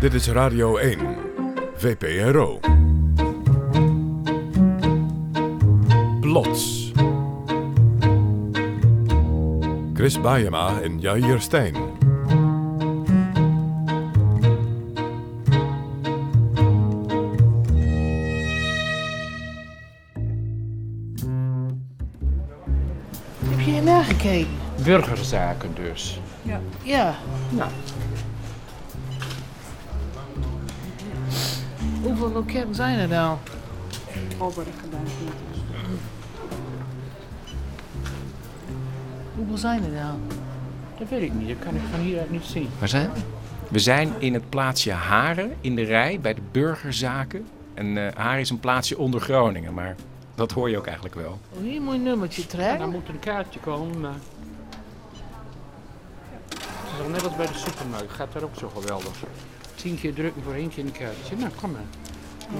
Dit is Radio 1, VPRO. Plots. Chris Baiema en Jair Stijn. Heb je gekeken? Burgerzaken dus. Ja. Nou, Hoeveel loketten zijn er nou? Hoeveel zijn er nou? dat weet ik niet. Dat kan ik van hieruit niet zien. Waar zijn we? We zijn in het plaatsje Haren in de rij bij de burgerzaken. En eh Haren is een plaatsje onder Groningen, maar dat hoor je ook eigenlijk wel. Oh, hier moet je een nummertje Ja, trekken. dan moet er een kaartje komen, maar... Het is al net als bij de supermarkt. Gaat daar ook zo geweldig. Tien keer drukken voor één keer een kaartje. Nou, kom maar.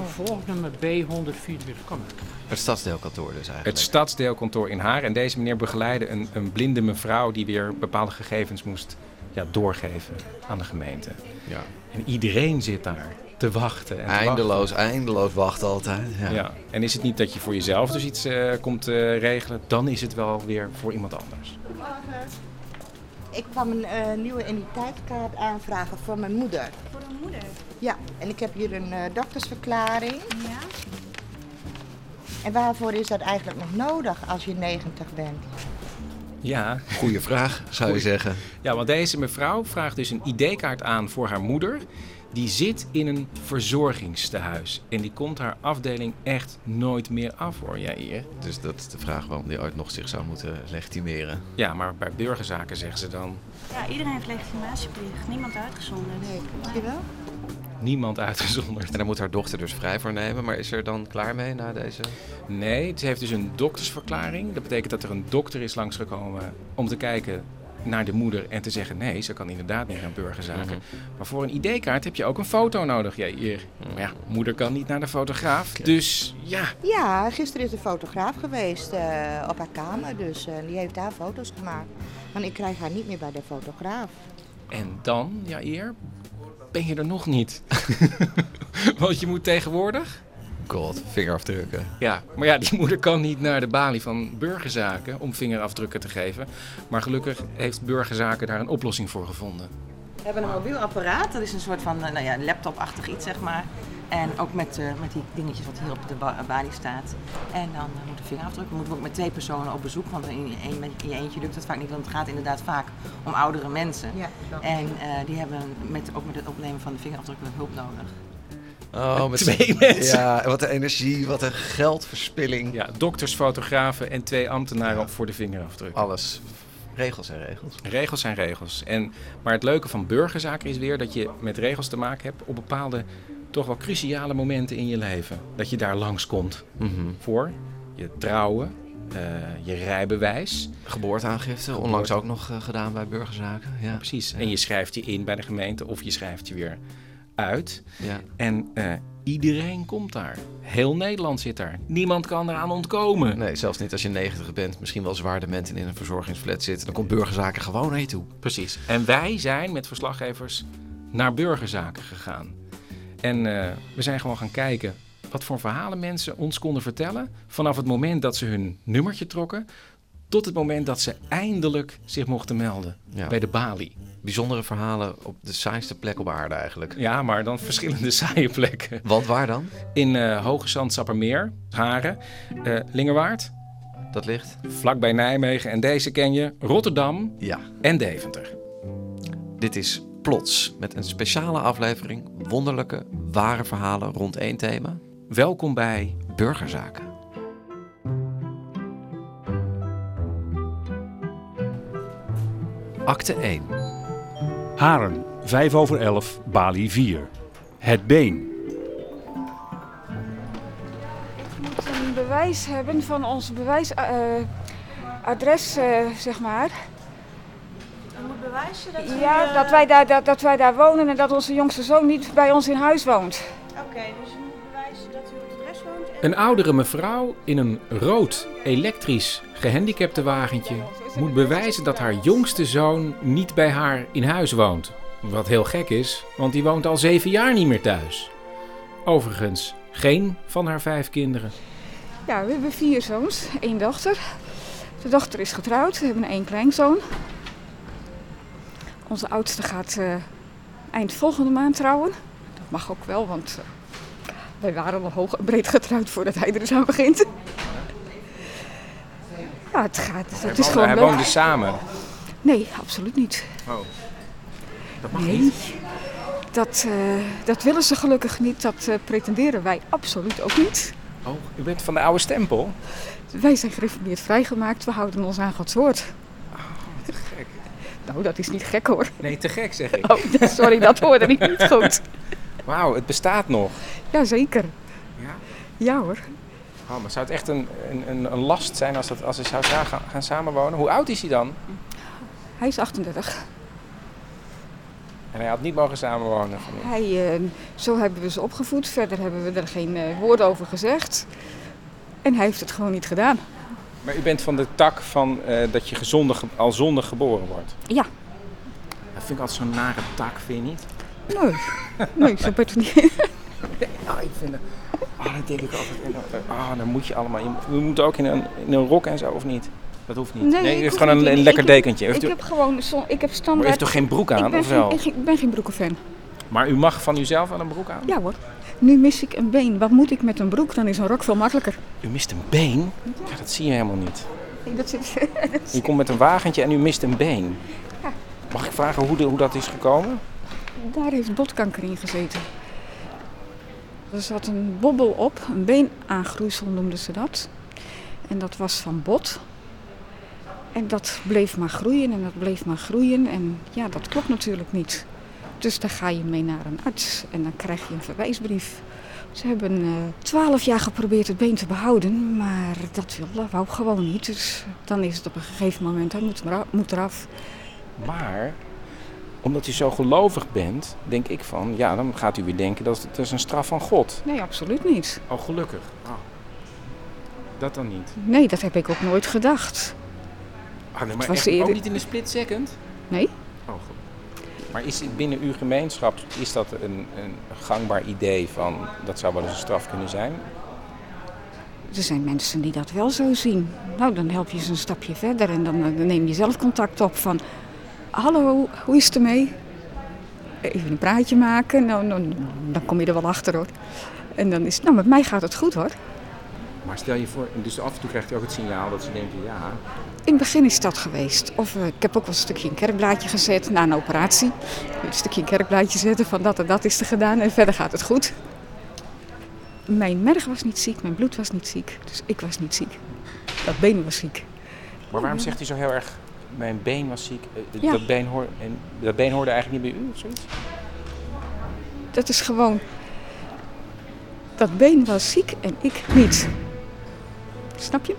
Volgnummer B144, kom maar. Het stadsdeelkantoor dus eigenlijk. Het stadsdeelkantoor in Haren. En deze meneer begeleidde een, een blinde mevrouw die weer bepaalde gegevens moest ja, doorgeven aan de gemeente. Ja. En iedereen zit daar te wachten. En te Eindeloos, eindeloos wachten altijd. Ja. wachten. Ja. En is het niet dat je voor jezelf dus iets eh, komt eh, regelen, dan is het wel weer voor iemand anders. Ik kwam een eh, nieuwe identiteitskaart aanvragen voor mijn moeder. Voor een moeder. Ja, en ik heb hier een eh, doktersverklaring. Ja. En waarvoor is dat eigenlijk nog nodig als je 90 bent? Ja, Goeie vraag, zou je zeggen. Ja, want deze mevrouw vraagt dus een ID-kaart aan voor haar moeder. Die zit in een verzorgingstehuis. En die komt haar afdeling echt nooit meer af hoor, Jair. Dus dat is de vraag waarom die ooit nog zich zou moeten legitimeren. Ja, maar bij burgerzaken zeggen ze dan Ja, iedereen heeft legitimatieplicht. Niemand uitgezonderd. Nee, zie je wel? niemand uitgezonderd. En daar moet haar dochter dus vrij voor nemen. Maar is er dan klaar mee na deze? Nee, ze heeft dus een doktersverklaring. Dat betekent dat er een dokter is langsgekomen om te kijken naar de moeder en te zeggen nee, ze kan inderdaad niet naar burgerzaken. Mhm. Maar voor een ID-kaart heb je ook een foto nodig, Jair. Maar ja, moeder kan niet naar de fotograaf. Dus ja, Ja, gisteren is de fotograaf geweest eh, op haar kamer. Dus eh, die heeft daar foto's gemaakt. Want ik krijg haar niet meer bij de fotograaf. En dan, ja eer, ben je er nog niet. Want je moet tegenwoordig... God, vingerafdrukken. Ja, maar ja, die moeder kan niet naar de balie van burgerzaken om vingerafdrukken te geven. Maar gelukkig heeft burgerzaken daar een oplossing voor gevonden. We hebben een mobiel apparaat, dat is een soort van eh, nou ja, laptopachtig iets, zeg maar. En ook met, eh, met die dingetjes wat hier op de ba- balie staat. En dan uh, moeten vingerafdrukken. moeten we ook met twee personen op bezoek, want in je, een, in je eentje lukt dat vaak niet. Want het gaat inderdaad vaak om oudere mensen. Ja, En eh, die hebben met, ook met het opnemen van de vingerafdrukken hulp nodig. Oh, met Twee mensen. Ja, wat een energie, wat een geldverspilling. Ja, dokters, fotografen en twee ambtenaren voor de vingerafdruk. Alles. Regels en regels. Regels zijn regels. En, maar het leuke van burgerzaken is weer dat je met regels te maken hebt op bepaalde toch wel cruciale momenten in je leven. Dat je daar langskomt Mhm. voor je trouwen, eh, je rijbewijs. Geboorteaangifte, onlangs ook nog eh, gedaan bij burgerzaken. Ja, Precies. Ja. En je schrijft je in bij de gemeente of je schrijft je weer uit. Ja. En eh, iedereen komt daar. Heel Nederland zit daar. Niemand kan eraan ontkomen. Nee, zelfs niet als je 90 bent, misschien wel zwaar dement en in een verzorgingsflat zit. Dan komt burgerzaken gewoon naar je toe. Precies. En wij zijn met verslaggevers naar burgerzaken gegaan. En eh, we zijn gewoon gaan kijken wat voor verhalen mensen ons konden vertellen. Vanaf het moment dat ze hun nummertje trokken, tot het moment dat ze eindelijk zich mochten melden Ja. bij de balie. Bijzondere verhalen op de saaiste plek op aarde eigenlijk. Ja, maar dan verschillende saaie plekken. Want waar dan? In eh Hoge Zand, Sappermeer, Haren, eh, Lingerwaard, Dat ligt? vlakbij Nijmegen. En deze ken je, Rotterdam Ja. en Deventer. Dit is Plots, met een speciale aflevering wonderlijke, ware verhalen rond één thema. Welkom bij Burgerzaken. Acte 1. Haren, 5 over 11, Bali 4. Het been. moet een bewijs hebben van ons bewijsadres, zeg maar. Je moet bewijzen dat u... Ja, eh, dat wij, daar, dat, dat wij daar wonen en dat onze jongste zoon niet bij ons in huis woont. Oké, dus u moet bewijzen dat u op het adres woont. en- Een oudere mevrouw in een rood elektrisch gehandicapte wagentje moet bewijzen dat haar jongste zoon niet bij haar in huis woont. Wat heel gek is, want die woont al zeven jaar niet meer thuis. Overigens, geen van haar vijf kinderen. Ja, we hebben vier zoons, één dochter. De dochter is getrouwd, we hebben één kleinzoon. Onze oudste gaat eh, eind volgende maand trouwen. Dat mag ook wel, want eh, wij waren al hoog en breed getrouwd voordat hij er zo begint. Ja, het gaat. Het is gewoon Hij leuk. woonde samen. Nee, absoluut niet. Oh. Dat mag Nee. niet. Dat, eh, dat willen ze gelukkig niet. Dat eh, pretenderen wij absoluut ook niet. Oh, u bent van de oude stempel? Wij zijn gereformeerd vrijgemaakt. We houden ons aan Gods woord. Gek. Nou, dat is niet gek hoor. Nee, te gek zeg ik. Oh, sorry, dat hoorde ik niet goed. Wauw, het bestaat nog. Jazeker. Ja? Ja hoor. Oh, maar zou het echt een, een, een, een last zijn als, het, als hij zou gaan, gaan samenwonen? Hoe oud is hij dan? Hij is 38. En hij had niet mogen samenwonen. Hij, eh, zo hebben we ze opgevoed. Verder hebben we er geen eh, woord over gezegd. En hij heeft het gewoon niet gedaan. Maar u bent van de tak van eh, dat je gezondig, al zondig geboren wordt. Ja. Dat vind ik altijd zo'n nare tak, vind je niet? Nee, nee zo ben ik niet. Ja, ik vind het... Oh, dat denk ik altijd. Ah, dan moet je allemaal... Je, u moet ook in een, in een rok en zo, of niet? Dat hoeft niet. Nee, u ik heeft gewoon een, een Ik lekker heb- dekentje. Heeft ik u, heb gewoon zo, ik heb maar standaard... u heeft toch geen broek aan, ik ben of wel? Geen, ik ben geen broekenfan. Maar u mag van uzelf wel een broek aan? Ja hoor. Nu mis ik een been. Wat moet ik met een broek? Dan is een rok veel makkelijker. U mist een been? Ja, dat zie je helemaal niet. Nee, dat zit... dat U komt met een wagentje en u mist een been. Ja. Mag ik vragen hoe, de- hoe dat is gekomen? Daar heeft botkanker in gezeten. Er zat een bobbel op, een beenaangroeisel noemden ze dat. En dat was van bot. En dat bleef maar groeien en dat bleef maar groeien. En ja, dat klopt natuurlijk niet. Dus dan ga je mee naar een arts en dan krijg je een verwijsbrief. Ze hebben eh, twaalf jaar geprobeerd het been te behouden, maar dat wil, wou gewoon niet. Dus dan is het op een gegeven moment, hij moet, moet eraf. Maar, omdat u zo gelovig bent, denk ik van... Ja, dan gaat u weer denken dat het is een straf van God. Nee, absoluut niet. Oh, gelukkig. Oh. Dat dan niet. Nee, dat heb ik ook nooit gedacht. Ah, nee, Het maar was echt eerder- ook niet in een split second? Nee. Oh, goed. Maar is het binnen uw gemeenschap is dat een, een gangbaar idee van dat zou wel eens een straf kunnen zijn? Er zijn mensen die dat wel zo zien. Nou, dan help je ze een stapje verder en dan, eh, dan neem je zelf contact op van... Hallo, hoe is het ermee? Even een praatje maken, nou, nou, dan kom je er wel achter hoor. En dan is het, nou met mij gaat het goed hoor. Maar stel je voor, dus af en toe krijgt u ook het signaal dat ze denken, ja, In het begin is dat geweest. Of eh, ik heb ook wel een stukje in kerkblaadje gezet na een operatie. Een stukje in kerkblaadje zetten van dat en dat is er gedaan en verder gaat het goed. Mijn merg was niet ziek, mijn bloed was niet ziek, dus ik was niet ziek. Dat been was ziek. maar waarom zegt u zo heel erg, mijn been was ziek, eh, Ja. dat, been hoor, en dat been hoorde eigenlijk niet bij u of zoiets? Dat is gewoon. Dat been was ziek en ik niet. Snap je?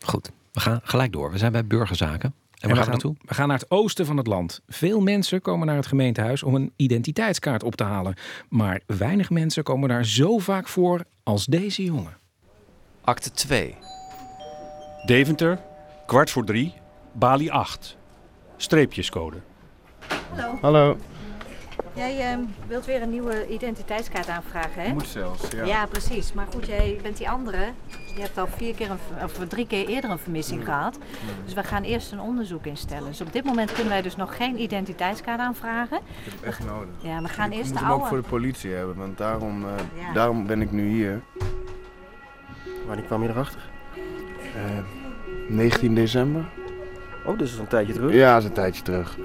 Goed, we gaan gelijk door. We zijn bij burgerzaken. En waar gaan we naartoe? we gaan naar het oosten van het land. Veel mensen komen naar het gemeentehuis om een identiteitskaart op te halen. Maar weinig mensen komen daar zo vaak voor als deze jongen. Acte 2. Deventer, kwart voor drie, Bali 8. Streepjescode. Hallo. Hallo. Jij ehm, wilt weer een nieuwe identiteitskaart aanvragen, hè? Moet zelfs, ja. Ja, precies. Maar goed, jij bent die andere. Je hebt al vier keer een, of drie keer eerder een vermissing gehad. Dus we gaan eerst een onderzoek instellen. Dus op dit moment kunnen wij dus nog geen identiteitskaart aanvragen. Ik heb echt nodig. Ja, we gaan ik eerst moet de hem ook oude. voor de politie hebben, want daarom, eh, Ja. daarom ben ik nu hier. Wanneer kwam je erachter? Eh, 19 december. Oh, dus dat is een tijdje terug. Ja, dat is een tijdje terug.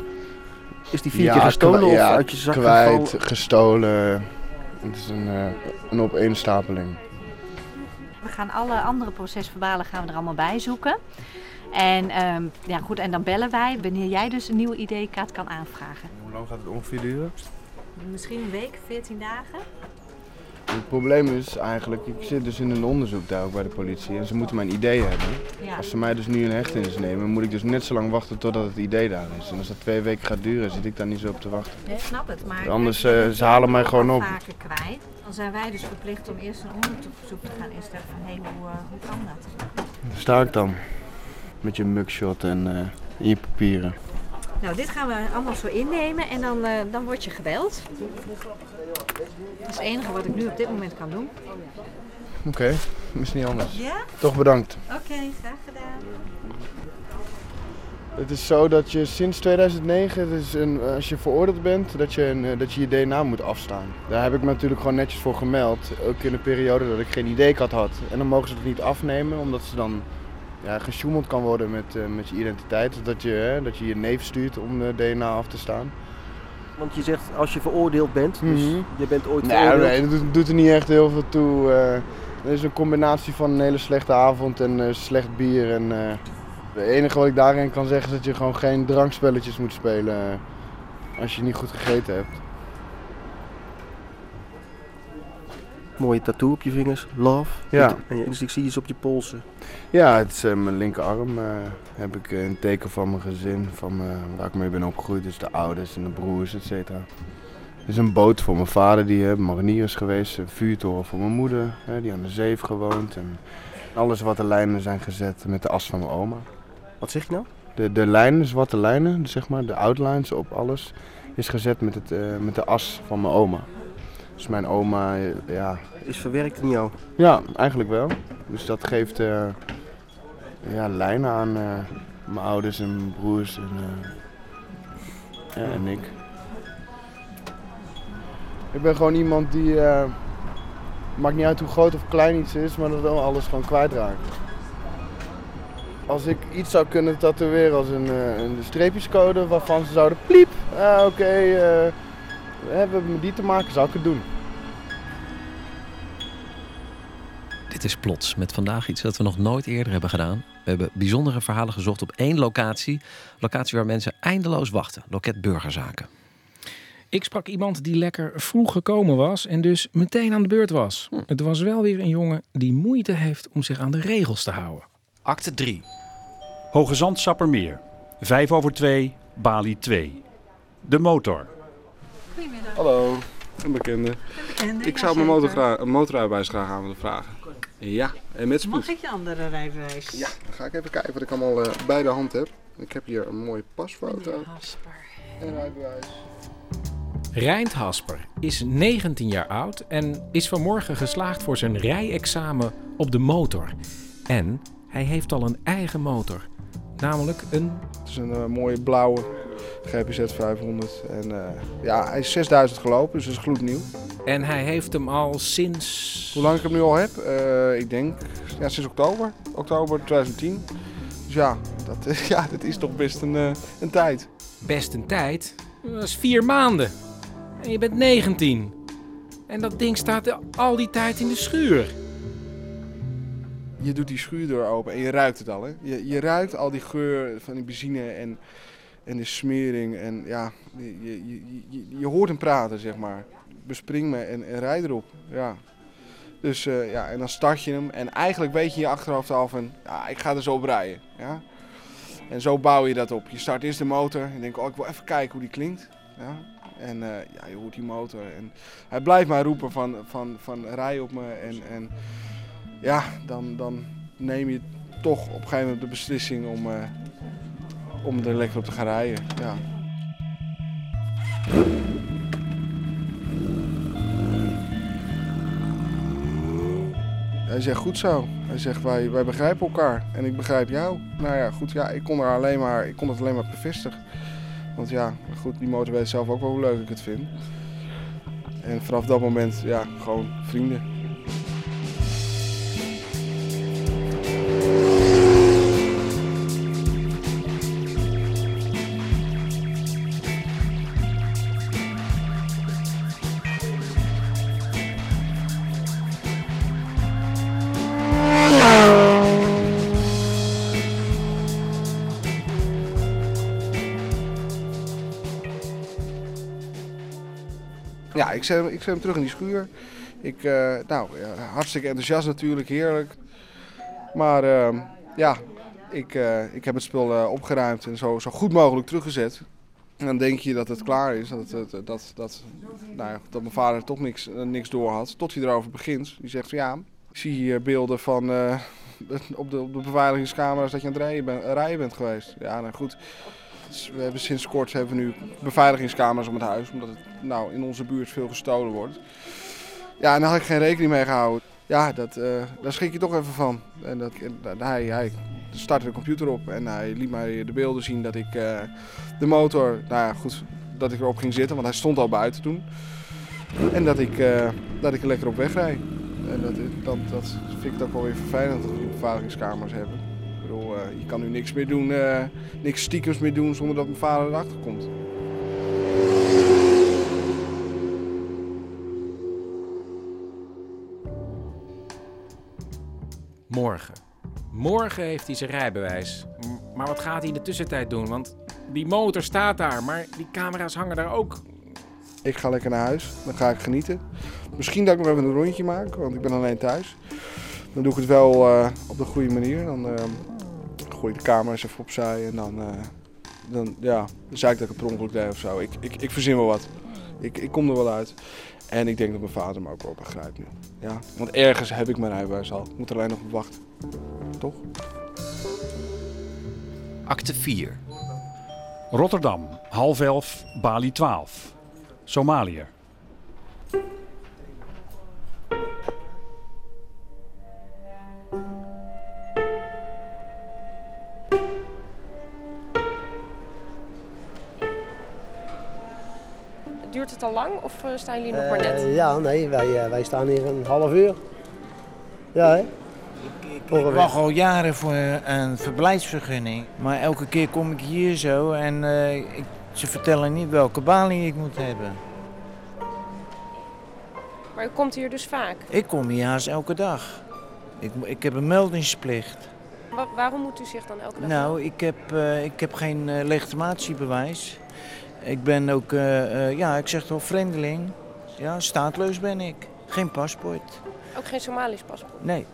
Is die vier keer gestolen of ja, uit je zak kwijt, gevallen? gestolen. Het is een, eh, een opeenstapeling. We gaan alle andere procesverbalen gaan we er allemaal bij zoeken. En, ehm, ja, goed, en dan bellen wij wanneer jij dus een nieuwe ID-kaart kan aanvragen. Hoe lang gaat het ongeveer duren? Misschien een week, 14 dagen. Het probleem is eigenlijk, ik zit dus in een onderzoek daar ook bij de politie en ze moeten mijn idee hebben. Ja. Als ze mij dus nu in hechtenis nemen, moet ik dus net zo lang wachten totdat het idee daar is. En als dat twee weken gaat duren, zit ik daar niet zo op te wachten. Nee, ik snap het. Maar Anders, eh, bent ze halen mij je gewoon op. vaker kwijt. Dan zijn wij dus verplicht om eerst een onderzoek te gaan instellen van hé, hey, hoe, eh, hoe kan dat? Daar sta ik dan. Met je mugshot en eh, je papieren. Nou, dit gaan we allemaal zo innemen en dan, eh, dan word je gebeld. Dat is het enige wat ik nu op dit moment kan doen. Oké, is niet anders. Ja? Toch bedankt. Oké, graag gedaan. Het is zo dat je sinds 2009, dus een, als je veroordeeld bent, dat je, een, eh, dat je je DNA moet afstaan. Daar heb ik me natuurlijk gewoon netjes voor gemeld. Ook in een periode dat ik geen idee had. En dan mogen ze het niet afnemen, omdat ze dan ja, gesjoemeld kan worden met, eh, met je identiteit. Dat je, hè, dat je je neef stuurt om de DNA af te staan. Want je zegt als je veroordeeld bent, dus Mhm. je bent ooit Nee, veroordeeld. nee, dat doet, doet er niet echt heel veel toe. eh. het is een combinatie van een hele slechte avond en eh, slecht bier. En, eh, het enige wat ik daarin kan zeggen is dat je gewoon geen drankspelletjes moet spelen eh, als je niet goed gegeten hebt. Mooie tattoo op je vingers, love. Ja. En je- dus ik zie iets op je polsen. Ja, het is eh, mijn linkerarm. eh, heb ik eh, een teken van mijn gezin, van waar ik mee ben opgegroeid. Dus de ouders en de broers, et cetera. Er is een boot voor mijn vader, die uh, marinier is geweest. Een vuurtoren voor mijn moeder, die aan de zee heeft gewoond. En alles wat de lijnen zijn gezet met de as van mijn oma. Wat zeg je nou? De, de lijnen, zwarte lijnen, zeg maar, de outlines op alles, is gezet met, het, met de as van mijn oma. Dus mijn oma, ja... Is verwerkt in jou? Ja, eigenlijk wel. Dus dat geeft eh, ja, lijnen aan eh, mijn ouders en mijn broers en, eh, ja, en ik. Ik ben gewoon iemand die... maakt niet uit hoe groot of klein iets is, maar dat wel alles gewoon kwijtraakt. Als ik iets zou kunnen tatoeëren als een, een streepjescode waarvan ze zouden pliep, ah, oké, hebben met die te maken, zou ik het doen. Dit is Plots, met vandaag iets dat we nog nooit eerder hebben gedaan. We hebben bijzondere verhalen gezocht op één locatie. Locatie waar mensen eindeloos wachten. Loket Burgerzaken. Ik sprak iemand die lekker vroeg gekomen was en dus meteen aan de beurt was. Het was wel weer een jongen die moeite heeft om zich aan de regels te houden. Acte 3. Hoge Zand Sappermeer. 5 over 2, Bali 2. De motor. Hallo, een bekende. bekende, ik zou mijn een motorrijbewijs graag aan willen vragen. Ja, en met spoed. Mag ik je andere rijbewijs? Ja, dan ga ik even kijken wat ik allemaal eh, bij de hand heb. Ik heb hier een mooie pasfoto. En rijbewijs. Rijnd Hasper is 19 jaar oud en is vanmorgen geslaagd voor zijn rijexamen op de motor. En hij heeft al een eigen motor. Namelijk een Het is een eh, mooie blauwe GPZ 500. En eh, ja, hij is 6000 gelopen, dus dat is gloednieuw. En hij heeft hem al sinds... Hoe lang ik hem nu al heb? Eh, ik denk ja, sinds oktober. Oktober 2010. Dus ja, dat, ja, dat is toch best een, een tijd. Best een tijd. Dat is vier maanden. En je bent 19. En dat ding staat al die tijd in de schuur. Je doet die schuurdeur open en je ruikt het al. Hè? Je, je ruikt al die geur van die benzine en, en de smering. En ja, je, je, je, je, hoort hem praten, zeg maar. Bespring me en, en rijd erop. Ja. Dus eh, ja, en dan start je hem. En eigenlijk weet je je achterhoofd al van, ja, ik ga er zo op rijden. Ja? En zo bouw je dat op. Je start eerst de motor en denk, oh, ik wil even kijken hoe die klinkt. Ja? En eh, ja, je hoort die motor. En hij blijft maar roepen van, van, van rij op me. En, en ja, dan, dan neem je toch op een gegeven moment de beslissing om, eh, om er lekker op te gaan rijden. Ja. Hij zegt goed zo. Hij zegt wij, wij begrijpen elkaar en ik begrijp jou. Nou ja, goed, ja, ik kon er alleen maar, ik kon het alleen maar bevestigen. Want ja, goed, die motor weet zelf ook wel hoe leuk ik het vind. En vanaf dat moment, ja, gewoon vrienden. Ik zet, hem, ik terug in die schuur. Ik, eh, nou, hartstikke enthousiast natuurlijk, heerlijk. Maar ehm, ja, ik, eh, ik heb het spul eh, opgeruimd en zo, zo goed mogelijk teruggezet. En dan denk je dat het klaar is, dat, dat, dat, nou dat mijn vader toch niks, niks door had. Tot hij erover begint. Die zegt van ja, ik zie hier beelden van op, de, op de beveiligingscamera's dat je aan het rijden, rijden bent geweest. Ja, nou goed. We hebben sinds kort hebben we nu beveiligingscamera's om het huis, omdat het nou in onze buurt veel gestolen wordt. Ja, en daar had ik geen rekening mee gehouden. Ja, dat, eh, daar schrik je toch even van. En dat, hij, hij startte de computer op en hij liet mij de beelden zien dat ik eh, de motor, nou ja goed, dat ik erop ging zitten, want hij stond al buiten toen. En dat ik, eh, dat ik er lekker op weg rijd. En dat, dat, dat vind ik ook wel weer vervelend dat we die beveiligingskamers hebben. Eh, je kan nu niks meer doen, eh, niks stiekems meer doen zonder dat mijn vader erachter komt. Morgen. Morgen heeft hij zijn rijbewijs. Maar wat gaat hij in de tussentijd doen? Want die motor staat daar, maar die camera's hangen daar ook. Ik ga lekker naar huis, dan ga ik genieten. Misschien dat ik nog even een rondje maak, want ik ben alleen thuis. Dan doe ik het wel eh, op de goede manier. Dan gooi de camera's even opzij en dan, eh, dan, ja, zei ik dat ik het per ongeluk deed of zo. Ik, ik, ik verzin wel wat. Ik, ik kom er wel uit. En ik denk dat mijn vader me ook wel begrijpt nu. Ja? Want ergens heb ik mijn rijbewijs al. Ik moet er alleen nog op wachten. Toch? Acte 4. Rotterdam, half elf, Bali 12. Somaliër. Lang of eh, staan jullie nog maar net? Eh, ja, nee, wij, eh, wij staan hier een half uur. Ja, hè? Ik wacht al jaren voor een verblijfsvergunning. Maar elke keer kom ik hier zo en eh, ik, ze vertellen niet welke balie ik moet hebben. Maar u komt hier dus vaak. Ik kom hier haast elke dag. Ik, ik heb een meldingsplicht. Wa- waarom moet u zich dan elke dag Nou, ik heb, eh, ik heb geen eh, legitimatiebewijs. Ik ben ook, eh, eh, ja, ik zeg toch vreemdeling. Ja, staatloos ben ik. Geen paspoort. Ook geen Somalisch paspoort? Nee.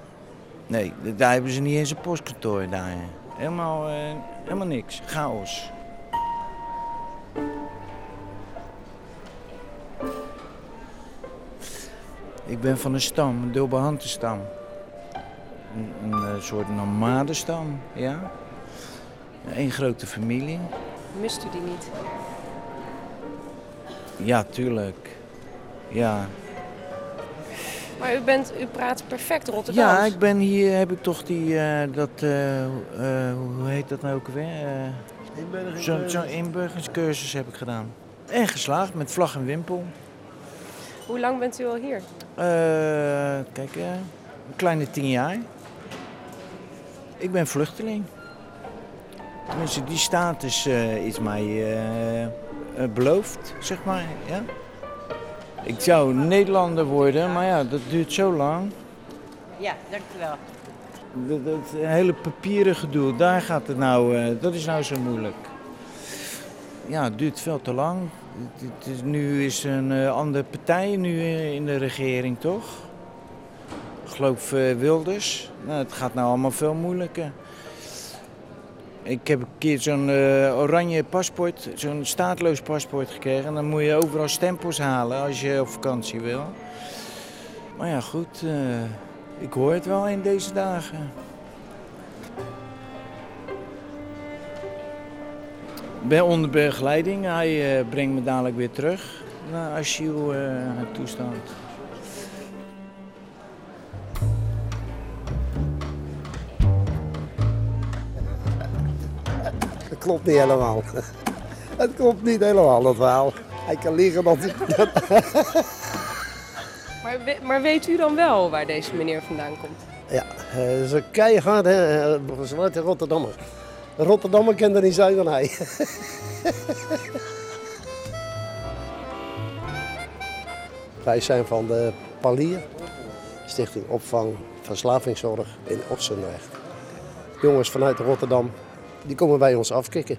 Nee, daar hebben ze niet eens een postkantoor daar. Helemaal, eh, helemaal niks. Chaos. Ik ben van een stam, een Dulbehantenstam. Een, een soort nomadenstam, ja. Eén grote familie. Mist u die niet? Ja, tuurlijk. Ja. Maar u, bent, u praat perfect Rotterdams. Ja, ik ben hier, heb ik toch die, eh, dat, eh, eh, hoe heet dat nou ook weer? Zo'n zo inburgeringscursus heb ik gedaan. En geslaagd met vlag en wimpel. Hoe lang bent u al hier? Eh, kijk, een kleine tien jaar. Ik ben vluchteling. Tenminste, die status eh, is mij beloofd, zeg maar. Ja? Ik zou Nederlander worden, maar ja, dat duurt zo lang. Ja, dankjewel. Dat, dat hele papieren gedoe, daar gaat het nou, eh, dat is nou zo moeilijk. Ja, het duurt veel te lang. Het, het is, nu is een eh, andere partij nu eh, in de regering, toch? Ik geloof eh, Wilders. Nou, het gaat nou allemaal veel moeilijker. Ik heb een keer zo'n eh, oranje paspoort, zo'n staatloos paspoort gekregen. En dan moet je overal stempels halen als je op vakantie wil. Maar ja, goed. eh, ik hoor het wel in deze dagen. Ik ben onder begeleiding. Hij eh, brengt me dadelijk weer terug naar asieltoestand. Klopt niet helemaal. Het klopt niet helemaal, dat verhaal. Hij kan liegen dat Maar, we- maar weet u dan wel waar deze meneer vandaan komt? Ja, eh, ze keihard, hè. eh, Zwarte Rotterdammer. Een Rotterdammer kent er niet zijn dan hij. Wij zijn van de Palier, Stichting Opvang Verslavingszorg in Ossendrecht. Jongens vanuit Rotterdam, die komen bij ons afkicken.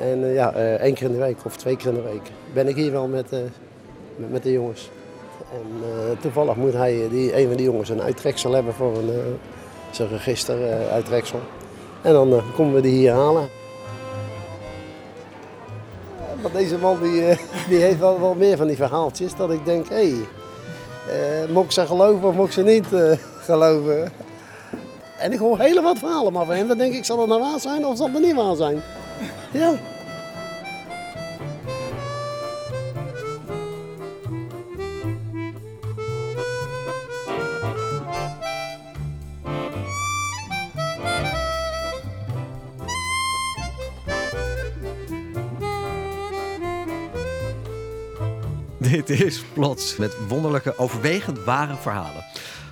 En eh, ja, eh, één keer in de week of twee keer in de week ben ik hier wel met, eh, met, met de jongens. En toevallig moet hij, die, een van die jongens, een uittreksel hebben voor een, zijn register uittreksel. En dan komen we die hier halen. Maar deze man die, die heeft wel, wel meer van die verhaaltjes dat ik denk, hé, hey, moet ik ze geloven of moet ik ze niet geloven? En ik hoor hele wat verhalen maar van hem. Dan denk ik, zal het nou waar zijn of zal het niet waar zijn? Ja. Dit is Plots met wonderlijke, overwegend ware verhalen.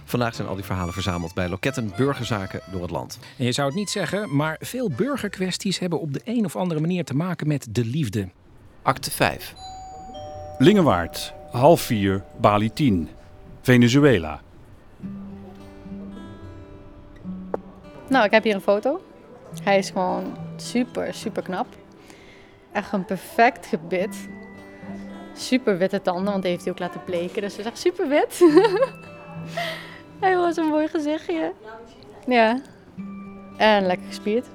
Vandaag zijn al die verhalen verzameld bij loketten burgerzaken door het land. En je zou het niet zeggen, maar veel burgerkwesties hebben op de een of andere manier te maken met de liefde. Acte 5. Lingewaard, half vier, Bali 10. Venezuela. Nou, ik heb hier een foto. Hij is gewoon super, super knap. Echt een perfect gebit. Super witte tanden, want die heeft hij ook laten bleken. Dus hij is echt super wit. hij was een mooi gezichtje. Ja. En lekker gespierd.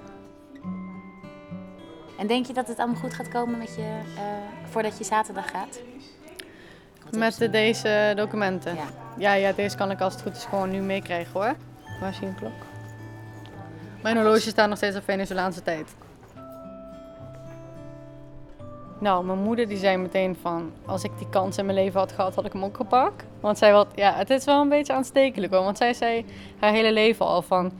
En denk je dat het allemaal goed gaat komen met je, eh, voordat je zaterdag gaat? Met de, deze documenten. Ja. ja, ja, deze kan ik als het goed is gewoon nu meekrijgen hoor. Waar is klok? Mijn horloge staat nog steeds op Venezolaanse tijd. Nou, mijn moeder die zei meteen van, als ik die kans in mijn leven had gehad, had ik hem ook gepakt. Want zij wat, ja, het is wel een beetje aanstekelijk hoor. Want zij zei haar hele leven al van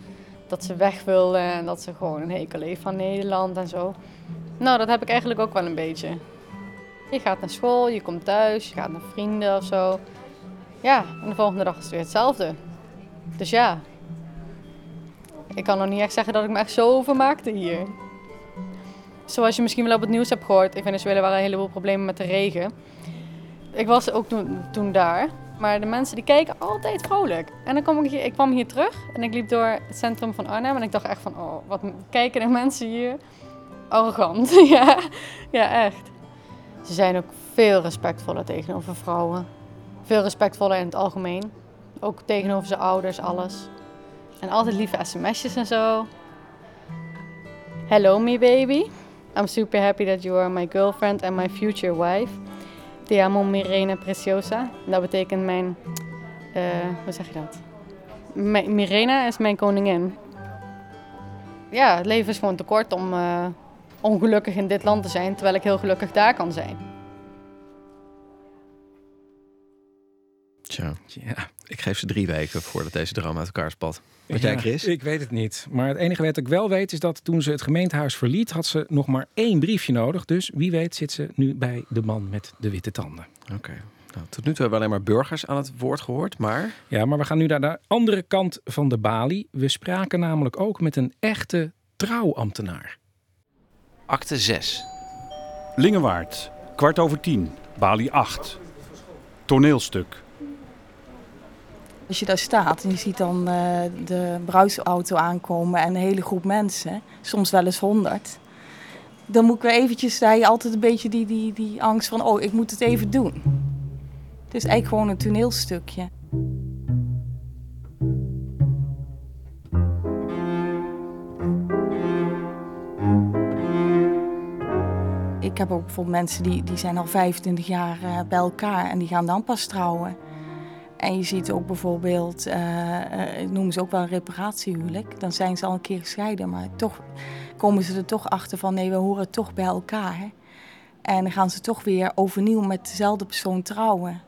dat ze weg wilde en dat ze gewoon een hekel heeft van Nederland en zo. Nou, dat heb ik eigenlijk ook wel een beetje. Je gaat naar school, je komt thuis, je gaat naar vrienden of zo. Ja, en de volgende dag is het weer hetzelfde. Dus ja, ik kan nog niet echt zeggen dat ik me echt zo vermaakte hier. Zoals je misschien wel op het nieuws hebt gehoord, in Venezuela waren een heleboel problemen met de regen. Ik was ook toen, toen daar, maar de mensen die kijken altijd vrolijk. En dan kwam ik, hier, ik kwam hier terug en ik liep door het centrum van Arnhem en ik dacht echt van, oh, wat kijken de mensen hier arrogant. ja, ja, echt. Ze zijn ook veel respectvoller tegenover vrouwen. Veel respectvoller in het algemeen. Ook tegenover zijn ouders, alles. En altijd lieve sms'jes en zo. Hello me baby. I'm super happy that you are my girlfriend and my future wife. Te amo Mirena Preciosa. Dat betekent mijn... eh, hoe zeg je dat? Mi- Mirena is mijn koningin. Ja, het leven is gewoon te kort om eh, ongelukkig in dit land te zijn, terwijl ik heel gelukkig daar kan zijn. Tja. Ja, ik geef ze drie weken voordat deze droom uit elkaar spat. Wat jij, Chris? Ik weet het niet. Maar het enige wat ik wel weet is dat toen ze het gemeentehuis verliet, had ze nog maar één briefje nodig. Dus wie weet zit ze nu bij de man met de witte tanden. Oké. Nou, tot nu toe hebben we alleen maar burgers aan het woord gehoord, maar... Ja, maar we gaan nu naar de andere kant van de balie. We spraken namelijk ook met een echte trouwambtenaar. Acte 6. Lingewaard, kwart over tien, Bali 8. Toneelstuk. Als je daar staat en je ziet dan eh, de bruidsauto aankomen en een hele groep mensen, soms wel eens honderd. Dan moet ik weer eventjes, daar je altijd een beetje die, die, die angst van, oh, ik moet het even doen. Het is eigenlijk gewoon een toneelstukje. Ik heb ook bijvoorbeeld mensen die, die zijn al 25 jaar eh, bij elkaar en die gaan dan pas trouwen. En je ziet ook bijvoorbeeld, eh, eh, noemen ze ook wel een reparatiehuwelijk. Dan zijn ze al een keer gescheiden, maar toch komen ze er toch achter van nee, we horen toch bij elkaar. En dan gaan ze toch weer overnieuw met dezelfde persoon trouwen.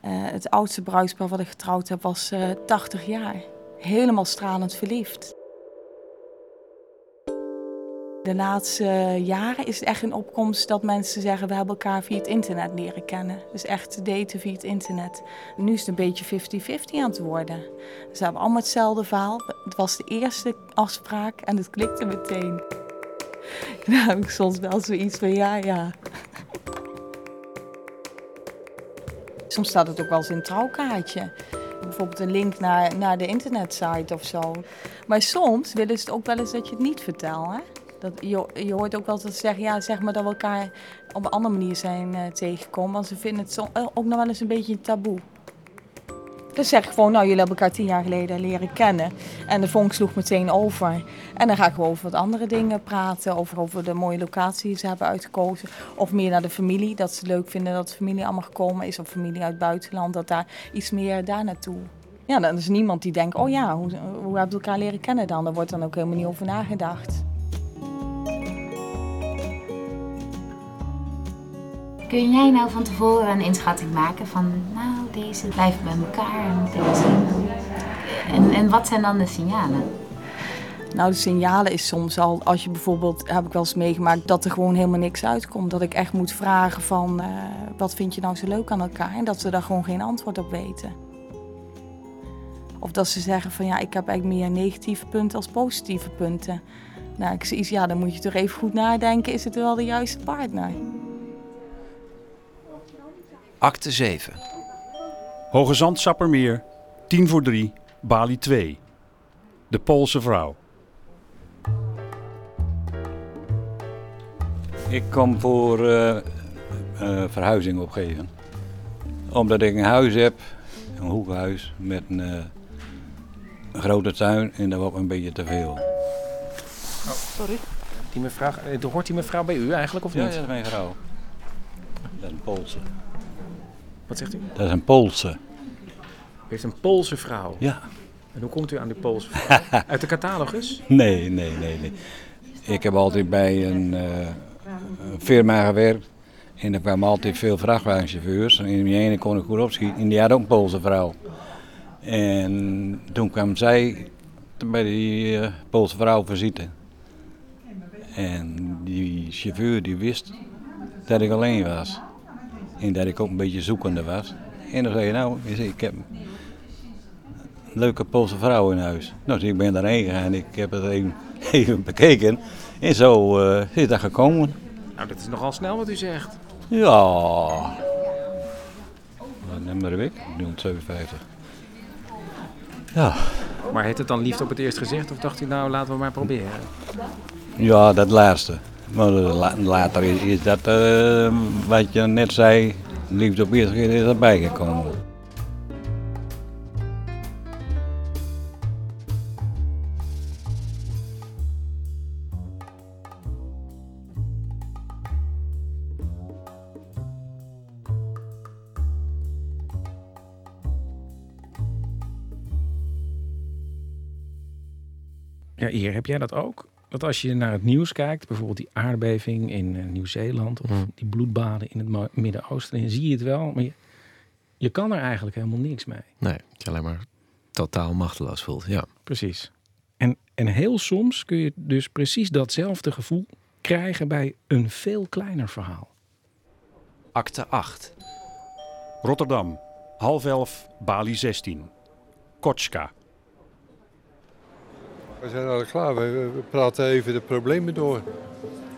Eh, het oudste bruidspaar wat ik getrouwd heb was eh 80 jaar. Helemaal stralend verliefd. De laatste jaren is het echt een opkomst dat mensen zeggen we hebben elkaar via het internet leren kennen. Dus echt daten via het internet. Nu is het een beetje 50-50 aan het worden. Ze hebben allemaal hetzelfde verhaal. Het was de eerste afspraak en het klikte meteen. Heb ik soms wel zoiets van ja, ja. Soms staat het ook wel eens in een trouwkaartje. Bijvoorbeeld een link naar, naar de internetsite of zo. Maar soms willen ze het ook wel eens dat je het niet vertelt. Hè? Dat, je, je hoort ook wel ze zeggen, ja, zeg maar dat we elkaar op een andere manier zijn eh, tegengekomen. Want ze vinden het eh, ook nog wel eens een beetje een taboe. Dus zeg gewoon, nou jullie hebben elkaar tien jaar geleden leren kennen. En de vonk sloeg meteen over. En dan ga ik gewoon over wat andere dingen praten. Over, over de mooie locatie die ze hebben uitgekozen. Of meer naar de familie. Dat ze leuk vinden dat de familie allemaal gekomen is. Of familie uit het buitenland. Dat daar iets meer daar naartoe. Ja, dan is niemand die denkt, oh ja, hoe, hoe hebben we elkaar leren kennen dan? Daar wordt dan ook helemaal niet over nagedacht. Kun jij nou van tevoren een inschatting maken van, nou, deze blijven bij elkaar en deze... En, en wat zijn dan de signalen? Nou, de signalen is soms al, als je bijvoorbeeld, heb ik wel eens meegemaakt, dat er gewoon helemaal niks uitkomt. Dat ik echt moet vragen van, eh, wat vind je nou zo leuk aan elkaar? En dat ze daar gewoon geen antwoord op weten. Of dat ze zeggen van, ja, ik heb eigenlijk meer negatieve punten als positieve punten. Nou, ik zie, ja, dan moet je toch even goed nadenken, is het wel de juiste partner? Acte 7. Hoge Zand Sappermeer, 10 voor 3, Bali 2. De Poolse vrouw. Ik kom voor eh, eh, verhuizing opgeven. Omdat ik een huis heb, een hoekhuis met een, eh, een grote tuin en dat wordt een beetje te veel. Sorry. Die mevrouw, eh, hoort die mevrouw bij u eigenlijk of Ja, niet? dat is mijn vrouw. Dat is een Poolse. Wat zegt u? Dat is een Poolse. U heeft een Poolse vrouw. Ja. En hoe komt u aan die Poolse vrouw? Uit de catalogus? Nee, nee, nee, nee. Ik heb altijd bij een, eh, een firma gewerkt. En er kwamen altijd veel vrachtwagenchauffeurs. En die ene kon ik goed opschieten. En die had ook een Poolse vrouw. En toen kwam zij bij die eh, Poolse vrouw visite. En die chauffeur die wist dat ik alleen was. En dat ik ook een beetje zoekende was. En dan zei je nou, ik heb een leuke Poolse vrouw in huis. Nou, dus ik ben daarheen gegaan en ik heb het even, even bekeken. En zo eh, is dat gekomen. Nou, dat is nogal snel wat u zegt. Ja. Wat nummer heb ik? 357. Ja. Maar heeft het dan liefde op het eerst gezegd of dacht u nou laten we maar proberen? Ja, dat laatste. Maar eh, la- later is, dat eh, wat je net zei, liefde op eerste keer is erbij gekomen. Ja, hier heb jij dat ook? Dat als je naar het nieuws kijkt, bijvoorbeeld die aardbeving in eh, Nieuw-Zeeland of die bloedbaden in het Midden-Oosten, dan zie je het wel, maar je, je kan er eigenlijk helemaal niks mee. Nee, dat je alleen maar totaal machteloos voelt. Ja. Precies. En, en heel soms kun je dus precies datzelfde gevoel krijgen bij een veel kleiner verhaal. Acte 8. Rotterdam, half elf, Bali 16. Kotska. We zijn al klaar. We, praten even de problemen door.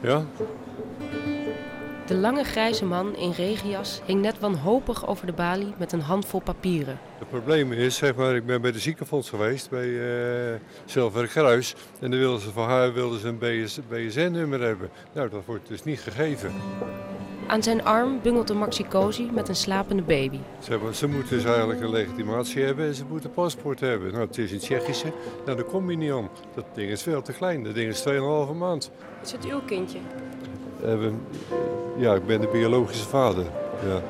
Ja? De lange grijze man in regenjas hing net wanhopig over de balie met een handvol papieren. Het probleem is, zeg maar, ik ben bij de ziekenfonds geweest, bij uh, Zilveren Kruis. En dan wilden ze van haar wilden ze een BS, BSN-nummer hebben. Nou, dat wordt dus niet gegeven. Aan zijn arm bungelt een maxicosi met een slapende baby. Ze, hebben, ze moeten dus eigenlijk een legitimatie hebben en ze moeten een paspoort hebben. Nou, het is in Tsjechische, nou, daar kom je niet aan. Dat ding is veel te klein, dat ding is 2,5 maand. Is het uw kindje? Uh, ja, ik ben de biologische vader. Ja.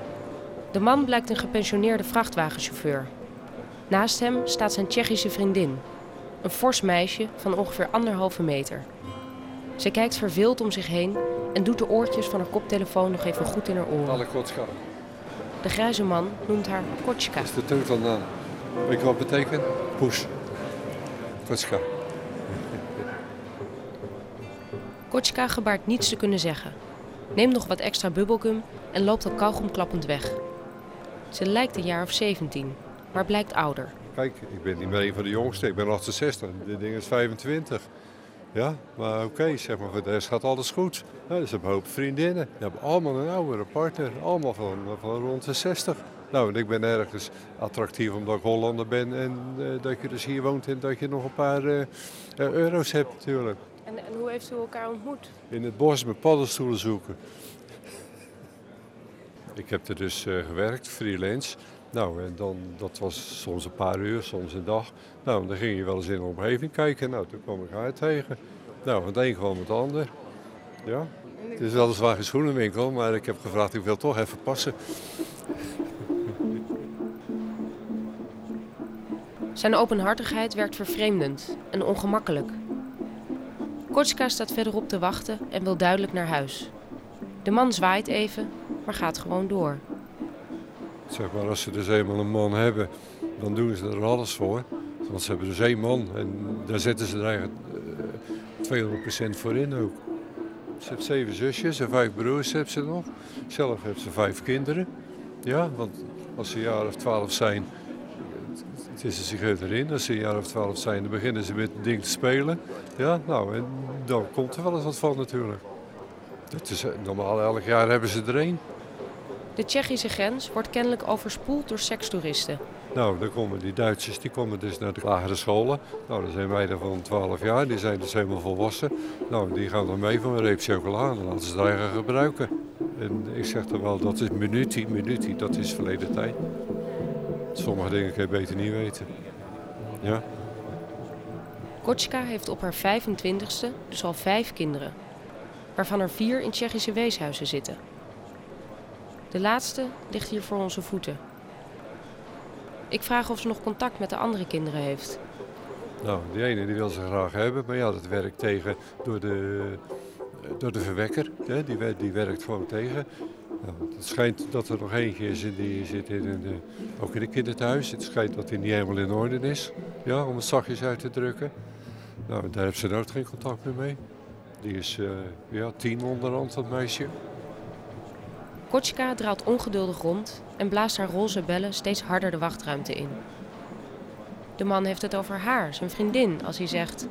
De man blijkt een gepensioneerde vrachtwagenchauffeur. Naast hem staat zijn Tsjechische vriendin. Een fors meisje van ongeveer anderhalve meter. Ze kijkt verveeld om zich heen en doet de oortjes van haar koptelefoon nog even goed in haar oren. Alle kotska. De grijze man noemt haar Kotschka. Dat is de teutelnaam. Weet je wat betekent? Poes. Kotska. Kotschka gebaart niets te kunnen zeggen. Neemt nog wat extra bubbelgum en loopt al kauwgom klappend weg. Ze lijkt een jaar of 17, maar blijkt ouder. Kijk, ik ben niet meer een van de jongsten. Ik ben 68. Dit ding is 25. Ja, maar oké, okay, zeg maar, voor de rest gaat alles goed. Ja, dus hebben een hoop vriendinnen. Die hebben allemaal een oudere partner. Allemaal van, van rond de 60. Nou, en ik ben ergens attractief omdat ik Hollander ben en uh, dat je dus hier woont en dat je nog een paar uh, euro's hebt natuurlijk. En, en hoe heeft u elkaar ontmoet? In het bos met paddenstoelen zoeken. Ik heb er dus eh, gewerkt, freelance. Nou, en dan, dat was soms een paar uur, soms een dag. Nou, dan ging je wel eens in de omgeving kijken. Nou, toen kwam ik haar tegen. Nou, van het een kwam het ander. Ja. Het is weliswaar geen schoenenwinkel, maar ik heb gevraagd, ik wil toch even passen. Zijn openhartigheid werkt vervreemdend en ongemakkelijk. Kotska staat verderop te wachten en wil duidelijk naar huis. De man zwaait even, maar gaat gewoon door. Zeg maar, als ze dus eenmaal een man hebben, dan doen ze er alles voor. Want ze hebben dus één man en daar zetten ze er eigenlijk eh, 200% voor in ook. Ze heeft zeven zusjes en vijf broers heeft ze nog. Zelf heeft ze vijf kinderen. Ja, want als ze een jaar of twaalf zijn, het is een zich erin. Als ze een jaar of twaalf zijn, dan beginnen ze met een ding te spelen. Ja, nou, en dan komt er wel eens wat van natuurlijk. Dat is, eh, normaal elk jaar hebben ze er één. De Tsjechische grens wordt kennelijk overspoeld door sekstoeristen. Nou, dan komen die Duitsers, die komen dus naar de lagere scholen. Nou, dat zijn meiden van 12 jaar, die zijn dus helemaal volwassen. Nou, die gaan dan mee voor een reep chocola en laten ze het eigen gebruiken. En ik zeg dan wel, dat is minutie, minutie, dat is verleden tijd. Sommige dingen kun je beter niet weten. Ja. Kotschka heeft op haar 25ste dus al vijf kinderen, waarvan er vier in Tsjechische weeshuizen zitten. De laatste ligt hier voor onze voeten. Ik vraag of ze nog contact met de andere kinderen heeft. Nou, die ene die wil ze graag hebben, maar ja, dat werkt tegen door de, door de verwekker. Hè? Die, die werkt gewoon tegen. Nou, het schijnt dat er nog eentje is en die zit in een, ook in een kinderthuis. Het schijnt dat hij niet helemaal in orde is, ja, om het zachtjes uit te drukken. Nou, daar heeft ze nooit geen contact meer mee. Die is eh, ja, tien onderhand, dat meisje. Kotschka draalt ongeduldig rond en blaast haar roze bellen steeds harder de wachtruimte in. De man heeft het over haar, zijn vriendin, als hij zegt...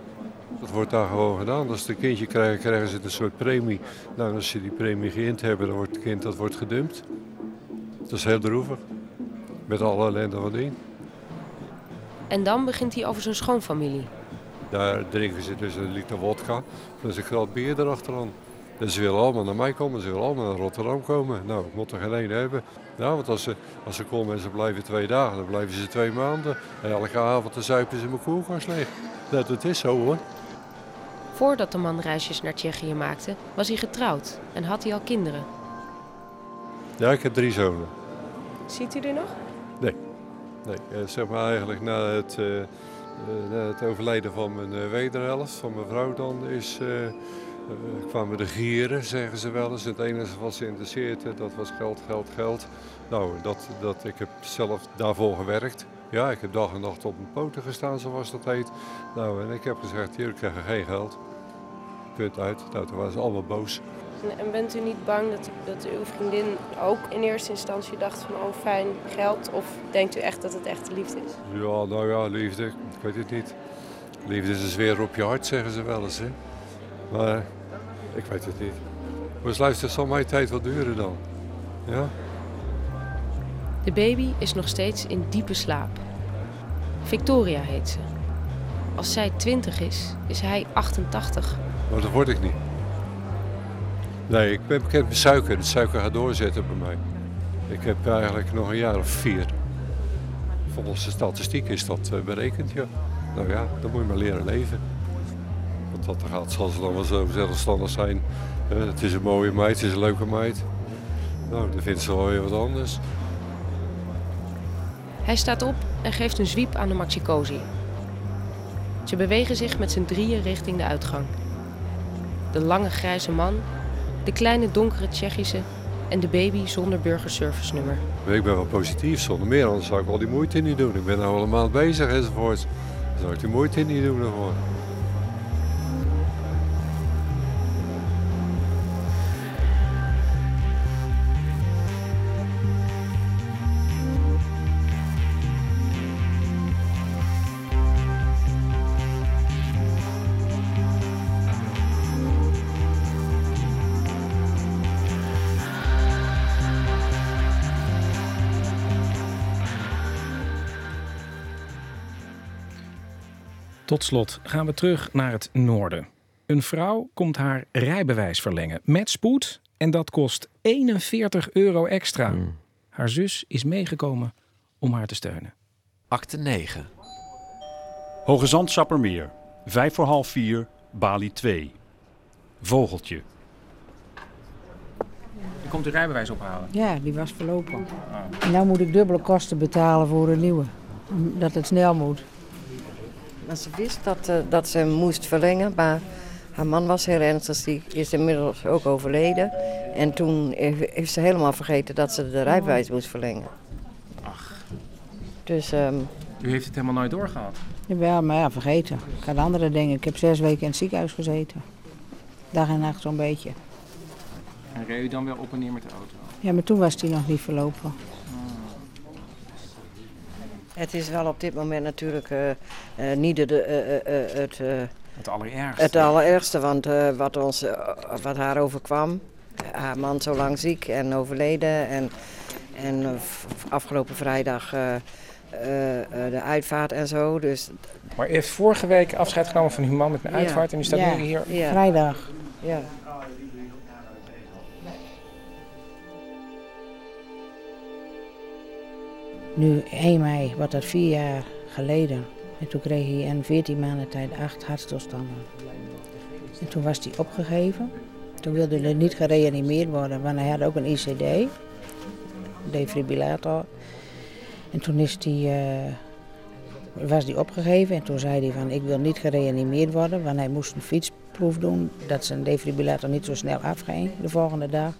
Dat wordt daar gewoon gedaan. Als ze een kindje krijgen, krijgen ze een soort premie. Nou, als ze die premie geïnd hebben, dan wordt het kind dat wordt gedumpt. Dat is heel droevig. Met alle ellende van dien. En dan begint hij over zijn schoonfamilie. Daar drinken ze dus een liter wodka. Dan is een krat bier erachteraan. En ze willen allemaal naar mij komen, ze willen allemaal naar Rotterdam komen. Nou, ik moet er geen één hebben. Nou, want als ze, als ze komen en ze blijven twee dagen, dan blijven ze twee maanden. En elke avond dan zuipen ze mijn koelkast leeg. Dat, dat is zo hoor. Voordat de man reisjes naar Tsjechië maakte, was hij getrouwd en had hij al kinderen. Ja, ik heb drie zonen. Ziet u er nog? Nee, nee eh, zeg maar eigenlijk na het, eh, eh, na het overlijden van mijn wederhelft, van mijn vrouw dan, is, eh, eh, kwamen de gieren, zeggen ze wel eens. Het enige wat ze interesseerde, dat was geld, geld, geld. Nou, dat, dat, ik heb zelf daarvoor gewerkt. Ja, ik heb dag en nacht op mijn poten gestaan, zoals dat heet. Nou, en ik heb gezegd, jullie krijgen geen geld. Punt uit. Nou, toen waren ze allemaal boos. En, en bent u niet bang dat, dat uw vriendin ook in eerste instantie dacht van oh fijn geld? Of denkt u echt dat het echt liefde is? Ja, nou ja, liefde, ik weet het niet. Liefde is een zweer op je hart, zeggen ze wel eens. Hè? Maar ik weet het niet. Maar luister, zal mijn tijd wel duren dan? Ja? De baby is nog steeds in diepe slaap. Victoria heet ze. Als zij 20 is, is hij 88. Maar dat word ik niet. Nee, ik ben bekend met suiker. De suiker gaat doorzetten bij mij. Ik heb eigenlijk nog een jaar of vier. Volgens de statistiek is dat eh, berekend, ja. Nou ja, dan moet je maar leren leven. Dat gaat, zal ze dan wel zo zelfstandig zijn. Eh, het is een mooie meid, het is een leuke meid. Nou, dan vindt ze wel weer wat anders. Hij staat op en geeft een zwiep aan de maxicosi. Ze bewegen zich met z'n drieën richting de uitgang. De lange grijze man, de kleine donkere Tsjechische en de baby zonder burgerservice nummer. Ik ben wel positief, zonder meer, anders zou ik al die moeite niet doen. Ik ben nou al een maand bezig enzovoort. Dan zou ik die moeite niet doen ervoor. Tot slot gaan we terug naar het noorden. Een vrouw komt haar rijbewijs verlengen met spoed en dat kost 41 euro extra. Haar zus is meegekomen om haar te steunen. Acte 9. Hoge Zand Sappermeer. Vijf voor half vier, Bali 2. Vogeltje. Je komt uw rijbewijs ophalen. Ja, die was verlopen. En nou moet ik dubbele kosten betalen voor een nieuwe. Dat het snel moet. Maar ze wist dat, eh, dat ze hem moest verlengen, maar haar man was heel ernstig ziek, is inmiddels ook overleden. En toen heeft ze helemaal vergeten dat ze de rijbewijs moest verlengen. Dus ehm, U heeft het helemaal nooit doorgehad. Jawel, maar ja, vergeten. Ik had andere dingen. Ik heb zes weken in het ziekenhuis gezeten. Dag en nacht zo'n beetje. En reed u dan wel op en neer met de auto? Ja, maar toen was die nog niet verlopen. Het is wel op dit moment natuurlijk eh, eh, niet de, eh, eh, eh, het, eh, Het allerergste. het allerergste. Want eh, wat, ons, wat haar overkwam, haar man zo lang ziek en overleden. En, en afgelopen vrijdag eh, eh, eh, de uitvaart en zo. Dus Maar u heeft vorige week afscheid genomen van uw man met een Ja. uitvaart en u staat Ja. nu hier. Ja. Vrijdag. ja. Nu 1 mei, wat dat vier jaar geleden. En toen kreeg hij in 14 maanden tijd acht hartstilstanden. En toen was hij opgegeven. Toen wilde hij niet gereanimeerd worden, want hij had ook een ICD, defibrillator. En toen is hij, eh, was hij opgegeven en toen zei hij van ik wil niet gereanimeerd worden, want hij moest een fietsproef doen dat zijn defibrillator niet zo snel afging de volgende dag.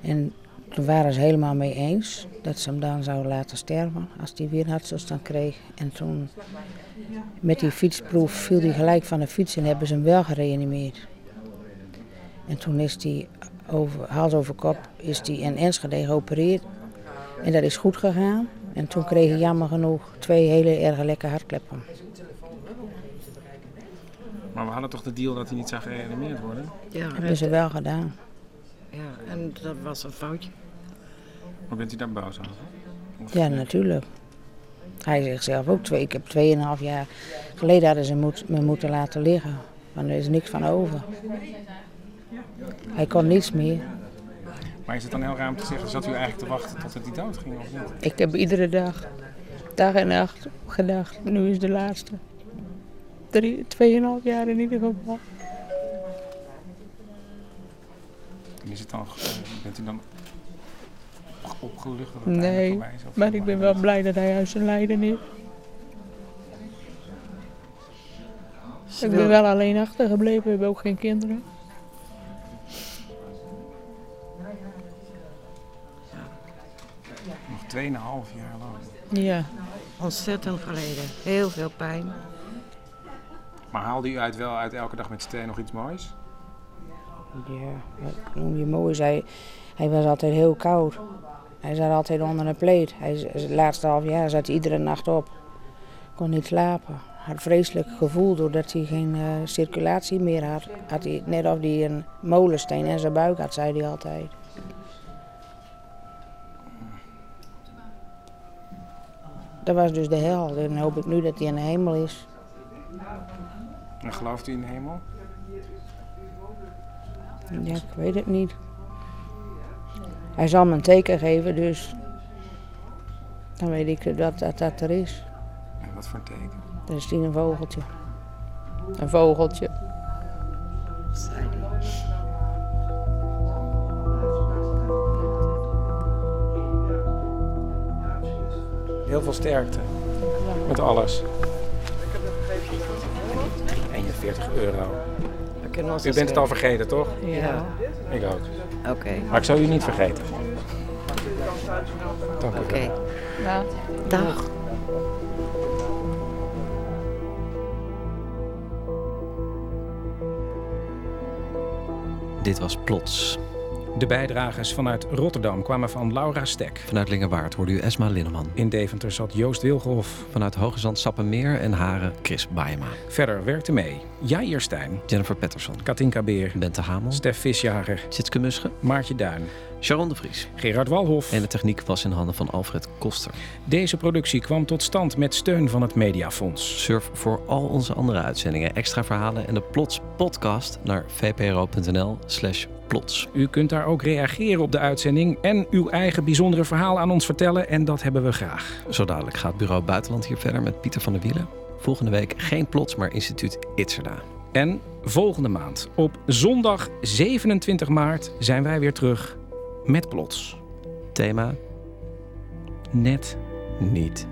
En toen waren ze helemaal mee eens dat ze hem dan zouden laten sterven als hij weer een hartstilstand kreeg. En toen met die fietsproef viel hij gelijk van de fiets en hebben ze hem wel gereanimeerd. En toen is hij over, hals over kop is hij in Enschede geopereerd. En dat is goed gegaan. En toen kreeg hij jammer genoeg twee hele erg lekke hartkleppen. Maar we hadden toch de deal dat hij niet zou gereanimeerd worden? Ja, Dat hebben ze wel gedaan. Ja, en dat was een foutje. Maar bent u daar boos over? Ja, natuurlijk. Hij zegt zelf ook, twee, ik heb tweeënhalf jaar geleden hadden ze moet, me moeten laten liggen. Want er is niks van over. Hij kon niets meer. Maar is het dan heel raar om te zeggen, zat u eigenlijk te wachten tot het die dood ging of niet? Ik heb iedere dag, dag en nacht gedacht, nu is de laatste. Drie, tweeënhalf jaar in ieder geval. En is het dan, eh, bent u dan opgelucht dat Nee, is? Of maar ik ben wel blij dat hij uit zijn lijden is. Ik ben wel alleen achtergebleven, we hebben ook geen kinderen. Nog 2,5 jaar lang. Ja. Ontzettend geleden. Heel veel pijn. Maar haalde u uit wel uit elke dag met z'n tweeën nog iets moois? Ja, noem je mooi. Hij, hij was altijd heel koud. Hij zat altijd onder een pleed. Hij, het laatste half jaar zat hij iedere nacht op. Kon niet slapen. Had een vreselijk gevoel doordat hij geen eh, circulatie meer had. had hij, net of hij een molensteen in zijn buik had, zei hij altijd. Dat was dus de hel. En dan hoop ik nu dat hij in de hemel is. En gelooft u in de hemel? Ja, ik weet het niet. Hij zal me een teken geven, dus dan weet ik dat dat, dat er is. En wat voor een teken? Dan is hij een vogeltje. Een vogeltje. Heel veel sterkte. Met alles. 41 euro. We kunnen ons U bent het al vergeten, toch? Ja. Ik ook. Oké. Maar ik zou u niet vergeten. Dank u Oké. wel. Dag. Dit was Plots. De bijdragers vanuit Rotterdam kwamen van Laura Stek. Vanuit Lingerwaard hoorde u Esma Linneman. In Deventer zat Joost Wilgenhof. Vanuit Hoge Zand Sappemeer en Haren Chris Baema. Verder werkte mee Jair Stijn, Jennifer Patterson. Katinka Beer, Bente Hamel. Stef Visjager, Tjitske Musche. Maartje Duin. Sharon de Vries. Gerard Walhof. En de techniek was in handen van Alfred Koster. Deze productie kwam tot stand met steun van het Mediafonds. Surf voor al onze andere uitzendingen, extra verhalen en de Plots podcast naar vpro.nl slash plots. U kunt daar ook reageren op de uitzending en uw eigen bijzondere verhaal aan ons vertellen en dat hebben we graag. Zo dadelijk gaat Bureau Buitenland hier verder met Pieter van der Wielen. Volgende week geen plots, maar instituut Itzerda. En volgende maand, op zondag 27 maart, zijn wij weer terug met Plots. Thema? Net Niet